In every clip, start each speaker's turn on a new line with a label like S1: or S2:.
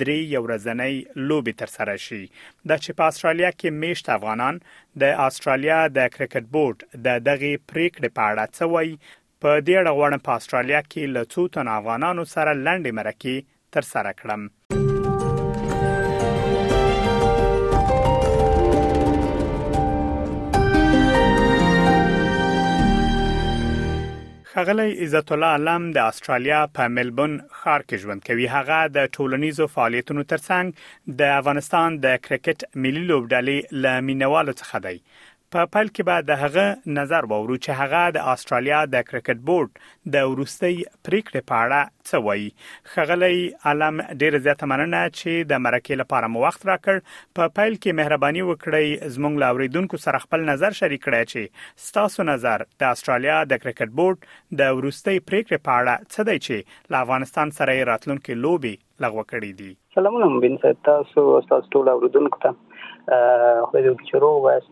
S1: درې یو ورځنۍ لوبې ترسره شي دا چې په استرالیا کې میشت افغانان د استرالیا د کرکټ بورډ د دغه پریکړې په اړه څه وایي په دې اړه غواړم په استرالیا کې له څو تن افغانانو سره لنډې مرکې ترسره کړم ښاغلی عزت الله علم د استرالیا په ملبون ښار کې ژوند کوي هغه د ټولنیزو فعالیتونو ترڅنګ د افغانستان د کرکټ ملي لوبډلې له مینوالو څخه دی په پیل کې به د هغه نظر وورو چې هغه د استرالیا د کرکټ بورډ د وروستۍ پریکړې په اړه څه وایي خغلی علم ډیر زیاته مننه چې د مرکې لپاره مو وخت راکړ په پیل کې مهرباني وکړئ زموږ لاوریدونکو سره خپل نظر شریک کړئ چې ستاسو نظر د اسټرالیا د کرکټ بورډ د وروستۍ پریکړې په اړه څه دی چې له افغانستان سره یې راتلونکې لوبې لغوه کړې دي؟
S2: سلامونه مبین صاحب تاسو او تاسو ټول اوریدونکو ته خدای دې وکړي چې روغ وایاست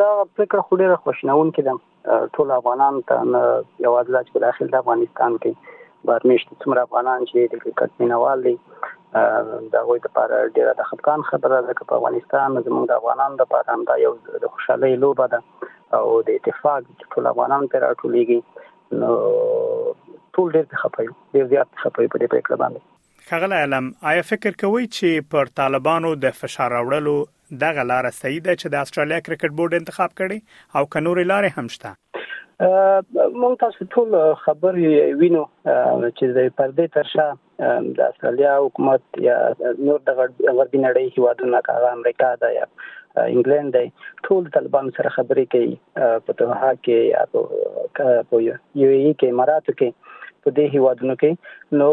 S2: دا پریکړه خو ډیره خوشنونکې ده ټول افغانان ته نه یوازې دا چې په داخل د افغانستان کې بار میشت څومره افغانان چې د کرکټ مینوال دي دا غوي د پاره ډیره د خپګان خبره ده چې په افغانستان زموږ د افغانانو د پاره هم دا یو د خوشحالي لوبه ده او د اتفاق چې ټول افغانان پر راټولېږي نو ټول ډیر خپایو ډیر زیات خپایو په دې پریکړه باندې
S1: خغل علم آیا فکر کوي چې پر طالبانو د فشار راوړلو دغه لاره صحیح ده چې د استرالیا کرکټ بورډ انتخاب کړي او که نورې لارې هم شته
S2: مونږ تاسو ټول خبرې وینو چې د پردې تر شا د استرالیا حکومت یا نور د غربي نړۍ هیوادونه کاغه امریکا ده یا انګلند دی ټول طالبان سره خبرې کوي په دوحه کې یا په یو ای کې اماراتو کې په دې هیوادونو کې نو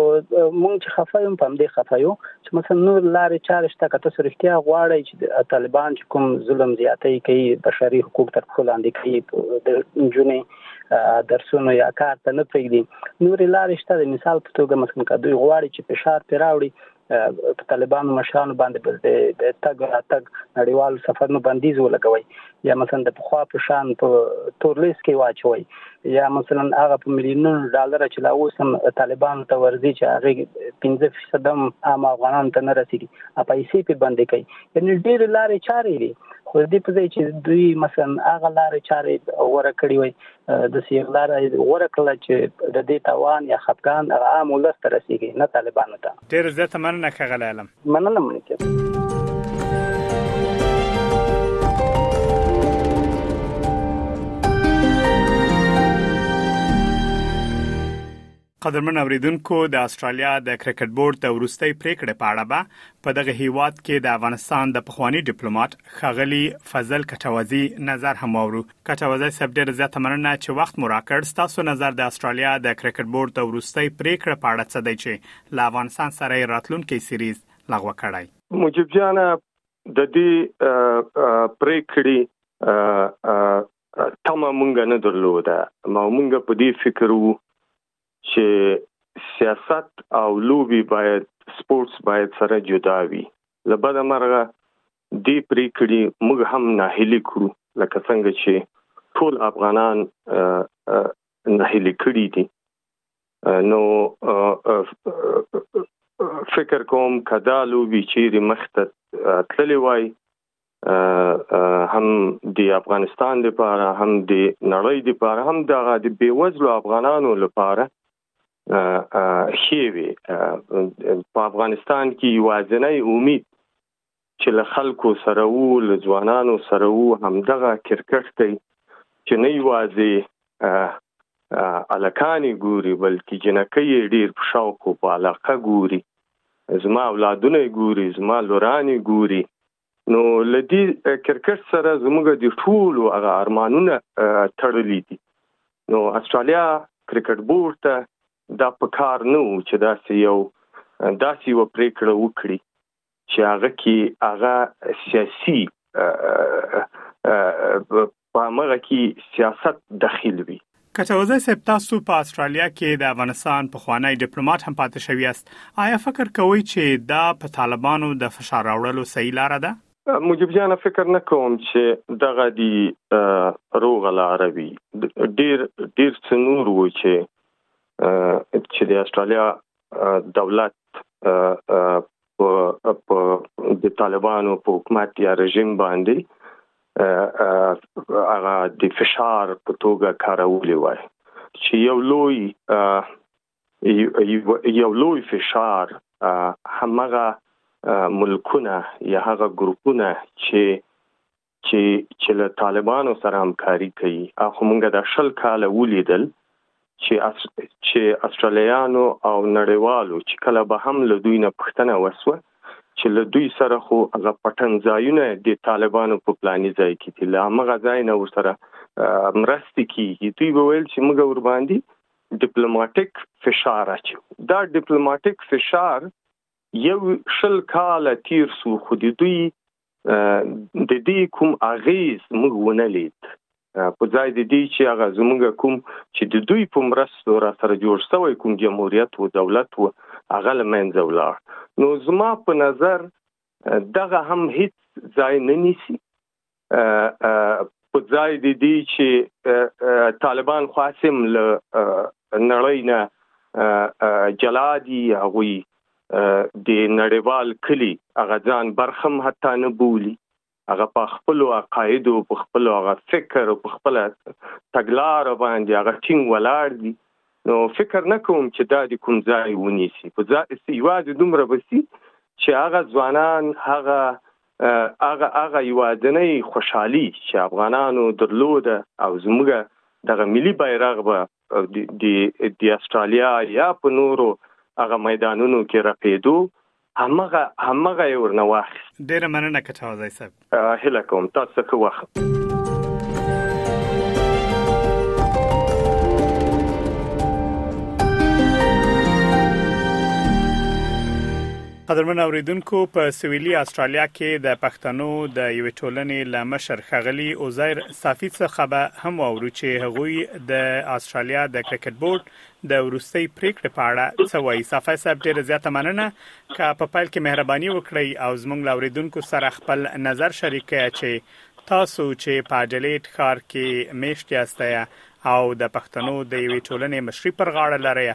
S2: مونږ چې خفه یو په دې خفه یو چې مثلا نور لارې چارې شته که تاسو رښتیا غواړئ چې طالبان چې کوم ظلم زیاتی کوي بشري حقوق تر پښو لاندې کوي د نجونې درسونو یا کار ته نه پرېږدي نور لارې شته د مثال په توګه مثلا که دوی غواړي چې فشار پرې راوړي په طالبانو مشرانو باندې پر دې تګ راتګ نړیوال سفرونو بندیز ولګوي یا مثلا د پخوا په شان په تورلیس کې واچوي یا مثلا هغه په میلیونونو ډالر چې لا اوس هم طالبان ته ورځي چې هغه 15% هم عام افغانان ته نه رسیدي پیسې په بندې کوي یعنی ډېر لارې چارې دي خو دې په ځای چې دوی مثلا هغه لارې چارې ورکړي وي د سیغلار غوره کړل چې د دې توان یا خپګان هغه عام ولس ته رسیږي نه طالبانو ته.
S1: ډېره زیاته مننه ښاغلی علم.
S2: مننه منی صاحب.
S1: قدرمن اوریدونکو د استرالیا د کرکټ بورډ د وروستۍ پریکړې په اړه به په دغه هیواد کې د افغانستان د پخوانی ډیپلوماټ ښاغلی فضل کټوازی نظر هم واورو کټوازی صاحب ډیره زیاته مننه چې وخت مو راکړ ستاسو نظر د استرالیا د کرکټ بورډ د وروستۍ پریکړې په اړه څه دی چې له افغانستان سره راتلونکي سیریز لغوه کړی
S3: مجیب جان د دې پریکړې تمه مونږ نه درلوده ما مونږ په دې فکر وو چې سیاست او لوبي باید سپورتس باید سره جدا وي لبد مرغه دې پریکړي موږ هم ناهیلي کړو لکه څنګه چې ټول افغانان ناهیلي کړي دي نو فکر کوم کدا لوبي چیرې مخته تللی وای هم د افغانستان لپاره هم د نړۍ لپاره هم د د بیوزلو افغانانو لپاره خېوي په افغانستان کې یوازنۍ امید چې له خلکو سره وو له ځوانانو سره وو هم دغه کرکټ دی چې نه یوازې الکانې ګوري بلکې جنکې ډیر په شوق او په علاقه ګوري زما اولادونه ګوري زما لورانې ګوري نو لدی کرکټ سره زموږ د ټولو هغه ارمانونه تړلې دي نو استرالیا کرکټ بورډ ته دا په کار نه وو چې دا سې یو داسې یو پریکړه وکړي چې هغه کې هغه سیاسي په همغه کی سیاست دخیل وی.
S1: کټوزی صاحب تاسو په اسټرالیا کې د افغانستان پخوانی ډیپلوماټ هم پاتې شوی یاست ایا فکر کوئ چې دا په طالبانو د فشار راوړلو صحیح لاره ده؟
S3: مجیب جانه فکر نه کوم چې دغه دی روغه لاره وي ډیر ډیر څه نور وو چې چې د اسټرالیا دولت په د طالبانو په حکومت یا رژیم باندې هغه د فشار په توګه کارولې وای چې یو لوی یو لوی فشار همغه ملکونه یا هغه ګروپونه چې چې چې له طالبانو سره همکاري کوي اخو مونږ دا شل کال ولیدل چې اس... چې استرالیانو او نړیوالو چې کله به هم له دوی نه پښتنه وسوه چې له دوی سره خو هغه پټن ځایونه د طالبانو په پلاني ځای کې دي له هغه ځای نه ورسره مرستې کیږي دوی به ویل چې موږ ور باندې ډیپلوماټیک فشار اچو دا ډیپلوماټیک فشار یو شل کال تیر سو خو د دوی د دې کوم اغیز موږ ونه لید په ځای د دې چې هغه زمونږ کوم چې د دوی په مرستو را سره جوړ شوی کوم جمهوریت و دولت و هغه لمنځه ولاړ نو زما په نظر دغه هم هیڅ ځای نه نیسی په ځای د دې چې طالبان خاصم له نړۍ نه جلا دي هغوی د نړیوال کلی هغه ځان برخم حتی نه بولی هغه په خپل عقاید او په خپل هغه فکر او په خپل تګلار باندې هغه ټینګ ولاړ دي نو فکر نه کوم چې دا د کوم ځای ونیسي په ځای یوازې دومره بسی چې هغه ځوانان هغه هغه هغه یوازنۍ خوشحالي چې افغانانو درلوده او زموږ دغه ملي بیرغ به د د استرالیا یا په نورو هغه میدانونو کې رپیدو همغه همغه ورنه واخیست
S1: ډیره مننه کټاوزی صاحب
S3: هله کوم تاسو ښه وخت
S1: قدرمن اوریدونکو په سویلي استرالیا کې د پښتنو د یوې ټولنې لمشر خغلی اوزیر سفیر څخه به هم واورو چې هغوی د استرالیا د کرکټ بورډ د وروستۍ پریکړې په اړه څه وایي صفای صاحب ډیره زیاته مننه که په پیل کې مهرباني وکړئ او زموږ لاوریدونکو سره خپل نظر شریک کړئ چې تاسو چې په اډلیټ ښار کې میشت یاستئ او د پښتنو د یوې ټولنې مشري پر غاړه لرئ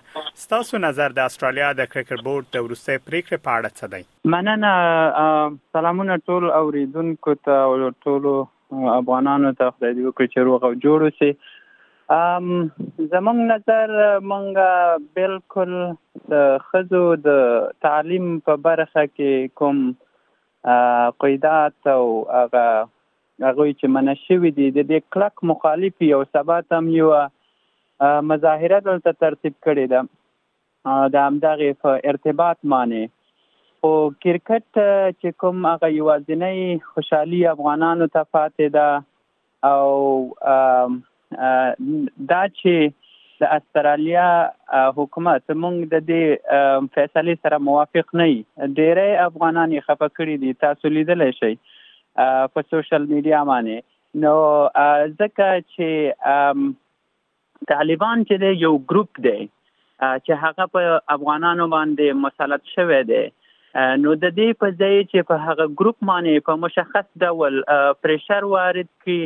S1: ستاسو نظر د استرالیا د کرکټ بورډ د وروستۍ پریکړې په اړه څه دی
S4: مننه سلامونه ټول اوریدونکو ته او ټولو افغانانو ته خدای دې وکړي چې روغ او جوړ اوسي زمونږ نظر مونږ بالکل د ښځو د تعلیم په برخه کې کوم قیدات او هغه هغوی چې منع شوي دي د دې کلک مخالف یو سبا ته هم یوه مظاهره دلته ترتیب کړې ده د همدغې په ارتباط مانې خو کرکټ چې کوم هغه یوازینۍ خوشحالي افغانانو ته پاتې ده او دا چې د استرالیا حکومت موږ د دې فیصلې سره موافق نه یي ډیری افغانان یې خفه کړي دي تاسو لیدلی شئ په سوشل میډیا باندې نو ځکه چې طالبان چې دی یو ګروپ دی چې هغه په افغانانو باندې مسلط شوی دی نو د دې په ځای چې په هغه ګروپ باندې په مشخص ډول پریشر وارد کړي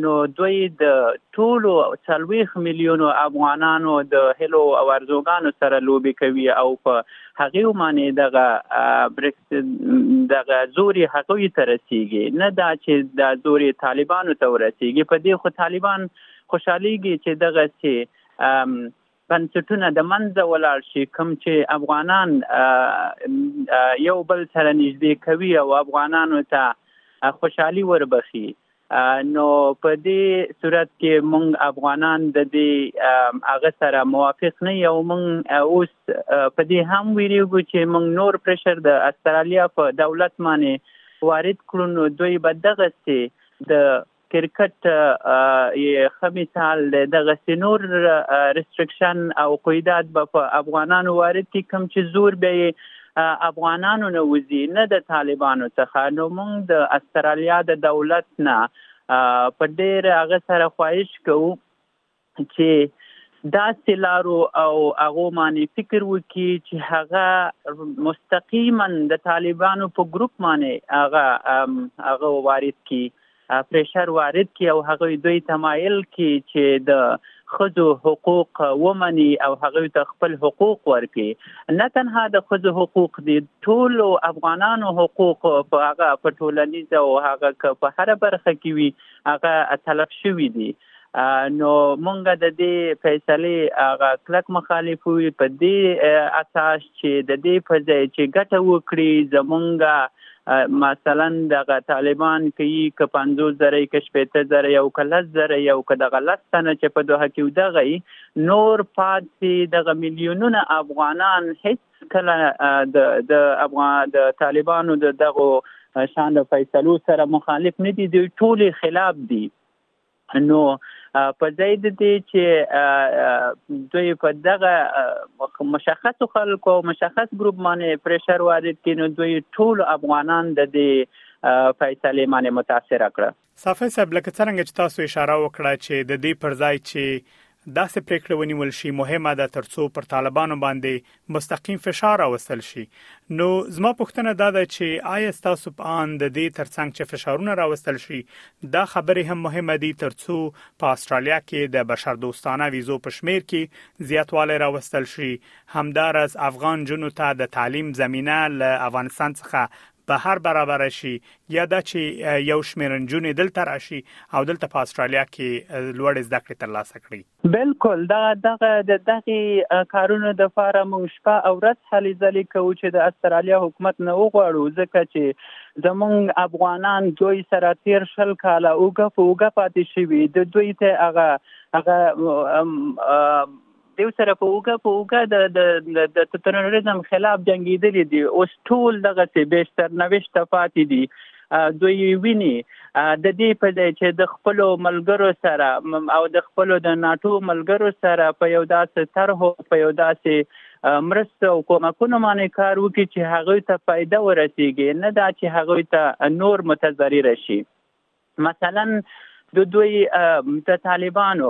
S4: نو دوی د ټولو څلويخ میلیونو افغانانو د هلو او ارزوګانو سره لوبي کوي او په هغه معنی دغه دغه زور یې هغوی ته رسیږي نه دا چې دا زور یې طالبانو ته ورسیږي په دې خو طالبان خوشحالیږي چې دغه سي بنسټونه د منځه ولاړ شي کوم چې افغانان یو بل سره نږدې کوي او افغانانو ته خوشحالي وربخي نو په دې صورت کې موږ افغانان د دې هغه سره موافق نه یو موږ اوس په دې هم ویریږو چې موږ نور پرشر د استرالیا په دولت باندې وارد کړو نو دوی به دغه سي د کرکټ یې ښه مثال دی دغه سينور ریستریکشن او قیدات به په افغانانو وارد کی کوم چې زور به افغانانو نه وځي نه د طالبانو څخه نو موږ د استرالیا د دولت نه په ډیر هغه سره خواهش کوو چې دا سلارو او هغه معنی فکر وکړي چې هغه مستقیما د طالبانو په ګروپ معنی هغه هغه وارد کی پرېشر وارد کړي او هغوی دوی ته مایل کړي چې د ښځو حقوق ومني او هغوی ته خپل حقوق ورکړي نه تنها د ښځو حقوق دي ټول افغانانو حقوق په هغه په ټولنیز او هغه په هر برخه کې وي هغه تلف شوي دي نو مونږ د دې فیصلې هغه کلک مخالف وي په دې اساس چې د دې په ځای چې ګټه وکړي زمونږ مثلا دغه طالبان که یي که پنځوس زره که شپېته زره یو که لس زره یو که دغه لس تنه چې په دوه کې دغه نور پاتې دغه میلیونونه افغانان هیڅ کله د د افغان د طالبانو د دغه شان د فیصلو سره مخالف نه دي دوی ټول خلاف دي نو په ځای د دې چې دوی په دغه مشخص خلکو او مشخص ګروپ باندې پریشر وارد کړي نو دوی ټول افغانان د دې فیصلې باندې متاثر کړه
S1: صافی صاحب لکه څنګه چې تاسو اشاره وکړه چې د دې پر ځای چې داسې پرېکړه ونیول شي مهمه ده تر څو پر طالبانو باندې مستقیم فشار راوستل شي نو زما پوښتنه دا ده چې آیا ستاسو په آن د دې ترڅنګ چې فشارونه راوستل شي دا خبرې هم مهمه دي تر څو په استرالیا کې د بشر دوستانه ویزو په شمیر کې زیاتوالی راوستل شي همدارس افغان جنو ته د تعلیم زمينه له افغانستان څخه بهر برابر شي یا دا چې یو شمېر نجونې دلته راشي او دلته په استرالیا کې لوړ زده کړې ترلاسه کړي
S4: بالکل دا دغه د دغه کارونو د فاره مونږ شپه او ورځ هلې ځلې کوو چې د استرالیا حکومت نه وغواړو ځکه چې زمونږ افغانان دوی سره تیر شل کاله اوګه په اوګه پاتې شوي د دوی ته هغه هغه دیو سره په اوګه په اوګه د د د ترنوریزم خلاف جنگیدلې دي اوس ټول دغه څه بیشتر نوښت پاتې دي دوی ویني د دې په ځای چې د خپل ملګرو سره او د خپل د ناتو ملګرو سره په یو داسې طرح په یو داسې مرسته او کومکونه باندې کار وکړي چې هغه ته فائدہ ورسیږي نه دا چې هغه ته نور متضرر شي مثلا د دوی د طالبانو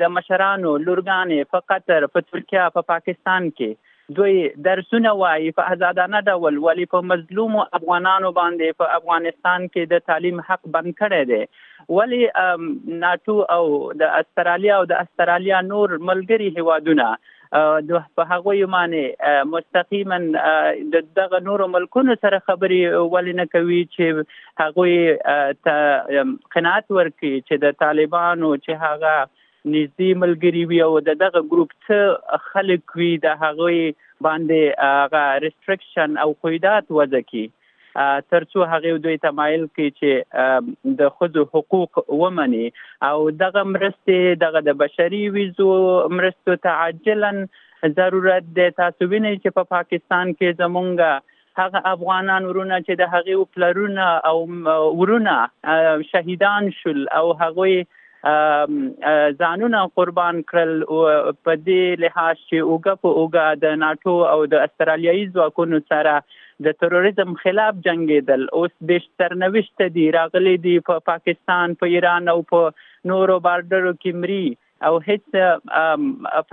S4: د مشرانو لورګانې په قطر په ترکیه په پاکستان کې دوی درسونه وایي په آزادانه ډول ولی په مظلوم افغانانو باندې په افغانستان کې د تعلیم حق بند کړی دی ولی ناتو او د استرالیا او د استرالیا نور ملګری هوادونه په هغوی باندې مستقیما د دغه نورو ملکونو سره خبري ولې نه کوي چې هغوی ته قناعت ورکړي چې د طالبانو چې هغه نږدې ملګری وي او د دغه ګروپ څه خلک وي د هغوی باندې هغه ریستریکشن او قیدات وځکي تر څو هغه دوی تمایل کوي چې د خځو حقوق ومني او دغه مرستې دغه د بشري ویزو مرستو ته عاجلا ضرورت دی تاسو وینئ چې په پاکستان کې زمونږ هغه افغانان ورونه چې د هغه پلرونه او ورونه شهیدان شول او هغه ځانونه قربان کړل په دې لحاظ چې اوګه په اوګه د ناتو او د استرالیایي ځواکونو سره د تروریزم خلاف جنگیدل اوس د سرنوشت دی راغلي دي په پاکستان په ایران او په نورو بارډرو کې مري او هیڅ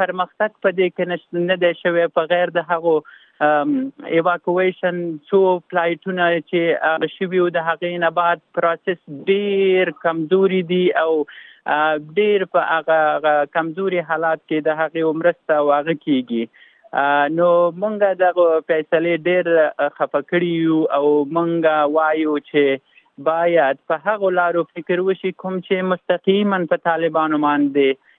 S4: پرمختګ په دې کې نه دی شوی په غیر د هغو ایواکویشن څو فلایټونه چې هغه شوي او د هغې نه بعد پروسس ډیر کمزوري دي او ډیر په هغه کمزوري حالات کې د هغې مرسته او هغه کیږي نو مونږ دغه فیصله ډیر خفه کړی یو او مونږ وایو چې باید په هغه لارو فکر وشي کوم چې مستقیما په طالبانو باندې